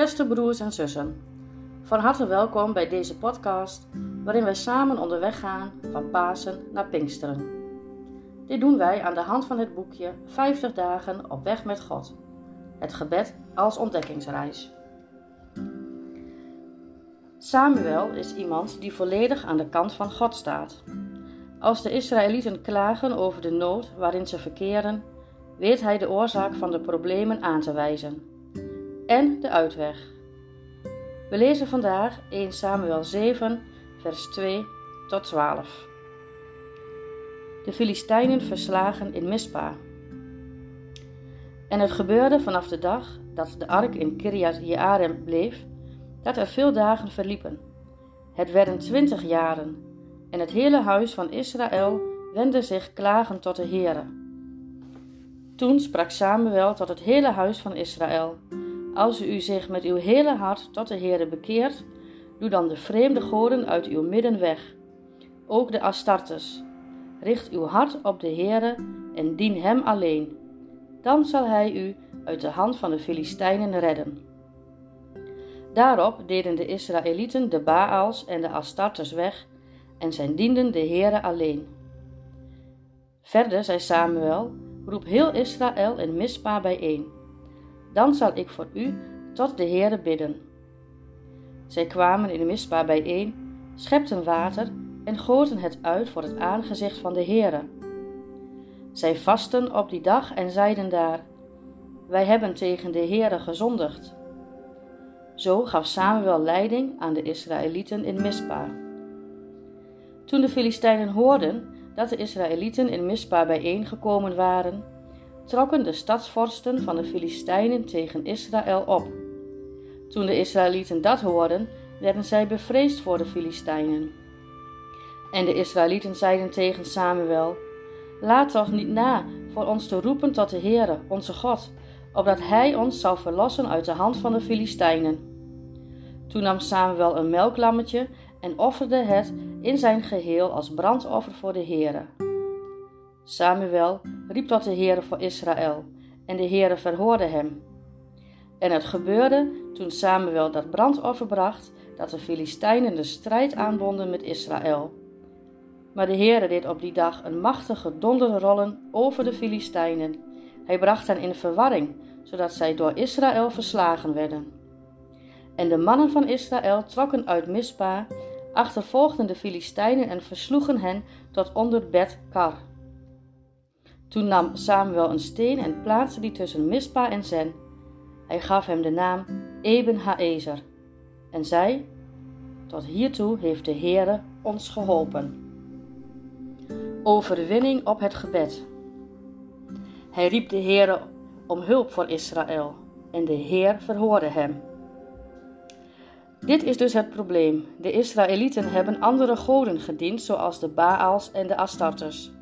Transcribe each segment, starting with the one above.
Beste broers en zussen, van harte welkom bij deze podcast waarin wij samen onderweg gaan van Pasen naar Pinksteren. Dit doen wij aan de hand van het boekje 50 dagen op weg met God. Het gebed als ontdekkingsreis. Samuel is iemand die volledig aan de kant van God staat. Als de Israëlieten klagen over de nood waarin ze verkeren, weet hij de oorzaak van de problemen aan te wijzen en de uitweg. We lezen vandaag 1 Samuel 7, vers 2 tot 12. De Filistijnen verslagen in Mispa. En het gebeurde vanaf de dag dat de ark in Kiriat Jearim bleef, dat er veel dagen verliepen. Het werden twintig jaren, en het hele huis van Israël wendde zich klagend tot de Heere. Toen sprak Samuel tot het hele huis van Israël als u zich met uw hele hart tot de Heere bekeert, doe dan de vreemde goden uit uw midden weg. Ook de Astartes. Richt uw hart op de Heere en dien hem alleen. Dan zal hij u uit de hand van de Filistijnen redden. Daarop deden de Israëlieten de Baals en de Astartes weg en zij dienden de Heere alleen. Verder zei Samuel: Roep heel Israël en Mispa bijeen dan zal ik voor u tot de Heere bidden. Zij kwamen in de misbaar bijeen, schepten water en goten het uit voor het aangezicht van de Heere. Zij vasten op die dag en zeiden daar: Wij hebben tegen de Heere gezondigd. Zo gaf Samuel leiding aan de Israëlieten in Mispa. Toen de Filistijnen hoorden dat de Israëlieten in Mispa bijeengekomen waren, trokken de stadsvorsten van de Filistijnen tegen Israël op. Toen de Israëlieten dat hoorden, werden zij bevreesd voor de Filistijnen. En de Israëlieten zeiden tegen Samuel: Laat toch niet na voor ons te roepen tot de Heere, onze God, opdat Hij ons zal verlossen uit de hand van de Filistijnen. Toen nam Samuel een melklammetje en offerde het in zijn geheel als brandoffer voor de Heere. Samuel riep tot de Heere voor Israël, en de Heere verhoorde hem. En het gebeurde, toen Samuel dat brandoffer bracht, dat de Filistijnen de strijd aanbonden met Israël. Maar de Heere deed op die dag een machtige donderrollen over de Filistijnen. Hij bracht hen in verwarring, zodat zij door Israël verslagen werden. En de mannen van Israël trokken uit Mispa, achtervolgden de Filistijnen en versloegen hen tot onder Bet Kar. Toen nam Samuel een steen en plaatste die tussen Mispa en Zen. Hij gaf hem de naam Eben Haezer en zei: Tot hiertoe heeft de Heere ons geholpen. Overwinning op het gebed. Hij riep de Heere om hulp voor Israël en de Heer verhoorde hem. Dit is dus het probleem. De Israëlieten hebben andere goden gediend, zoals de Baals en de Astartes.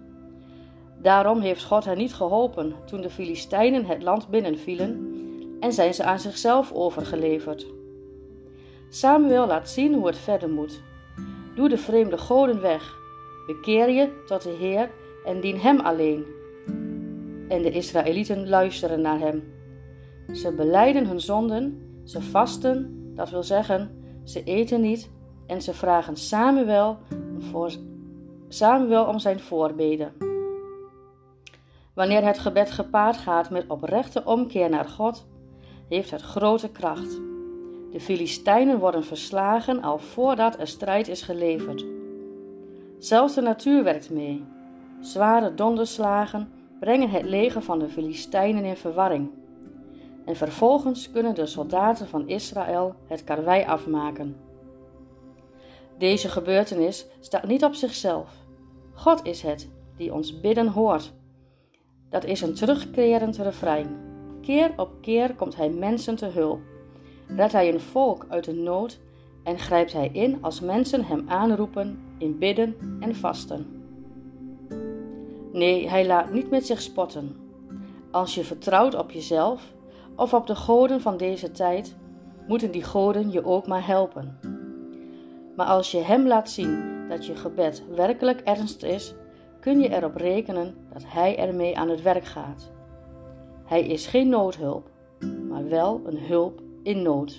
Daarom heeft God hen niet geholpen toen de Filistijnen het land binnenvielen en zijn ze aan zichzelf overgeleverd. Samuel laat zien hoe het verder moet. Doe de vreemde goden weg, bekeer je tot de Heer en dien Hem alleen. En de Israëlieten luisteren naar Hem. Ze beleiden hun zonden, ze vasten, dat wil zeggen, ze eten niet en ze vragen Samuel, voor, Samuel om zijn voorbeden. Wanneer het gebed gepaard gaat met oprechte omkeer naar God, heeft het grote kracht. De Filistijnen worden verslagen al voordat er strijd is geleverd. Zelfs de natuur werkt mee. Zware donderslagen brengen het leger van de Filistijnen in verwarring. En vervolgens kunnen de soldaten van Israël het karwei afmaken. Deze gebeurtenis staat niet op zichzelf. God is het die ons bidden hoort dat is een terugkerend refrein. Keer op keer komt hij mensen te hulp. Redt hij een volk uit de nood en grijpt hij in als mensen hem aanroepen in bidden en vasten. Nee, hij laat niet met zich spotten. Als je vertrouwt op jezelf of op de goden van deze tijd, moeten die goden je ook maar helpen. Maar als je hem laat zien dat je gebed werkelijk ernst is, kun je erop rekenen dat Hij ermee aan het werk gaat. Hij is geen noodhulp, maar wel een hulp in nood.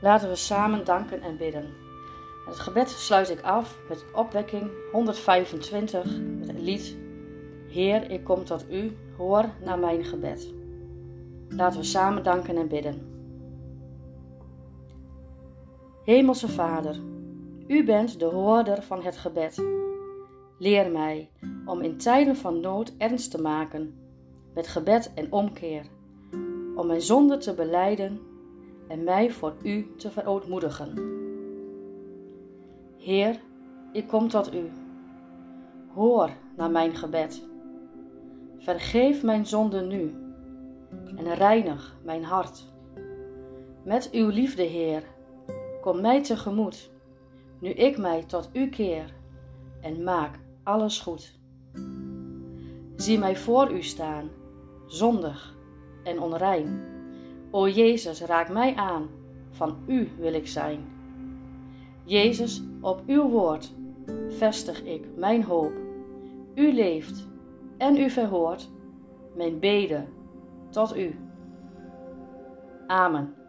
Laten we samen danken en bidden. Het gebed sluit ik af met opwekking 125 met het lied Heer, ik kom tot u, hoor naar mijn gebed. Laten we samen danken en bidden. Hemelse Vader, u bent de hoorder van het gebed. Leer mij om in tijden van nood ernst te maken met gebed en omkeer, om mijn zonde te beleiden en mij voor u te verootmoedigen. Heer, ik kom tot u. Hoor naar mijn gebed. Vergeef mijn zonde nu en reinig mijn hart. Met uw liefde, Heer, kom mij tegemoet, nu ik mij tot u keer en maak alles goed. Zie mij voor u staan, zondig en onrein. O Jezus, raak mij aan, van u wil ik zijn. Jezus, op uw woord vestig ik mijn hoop. U leeft en u verhoort mijn beden tot u. Amen.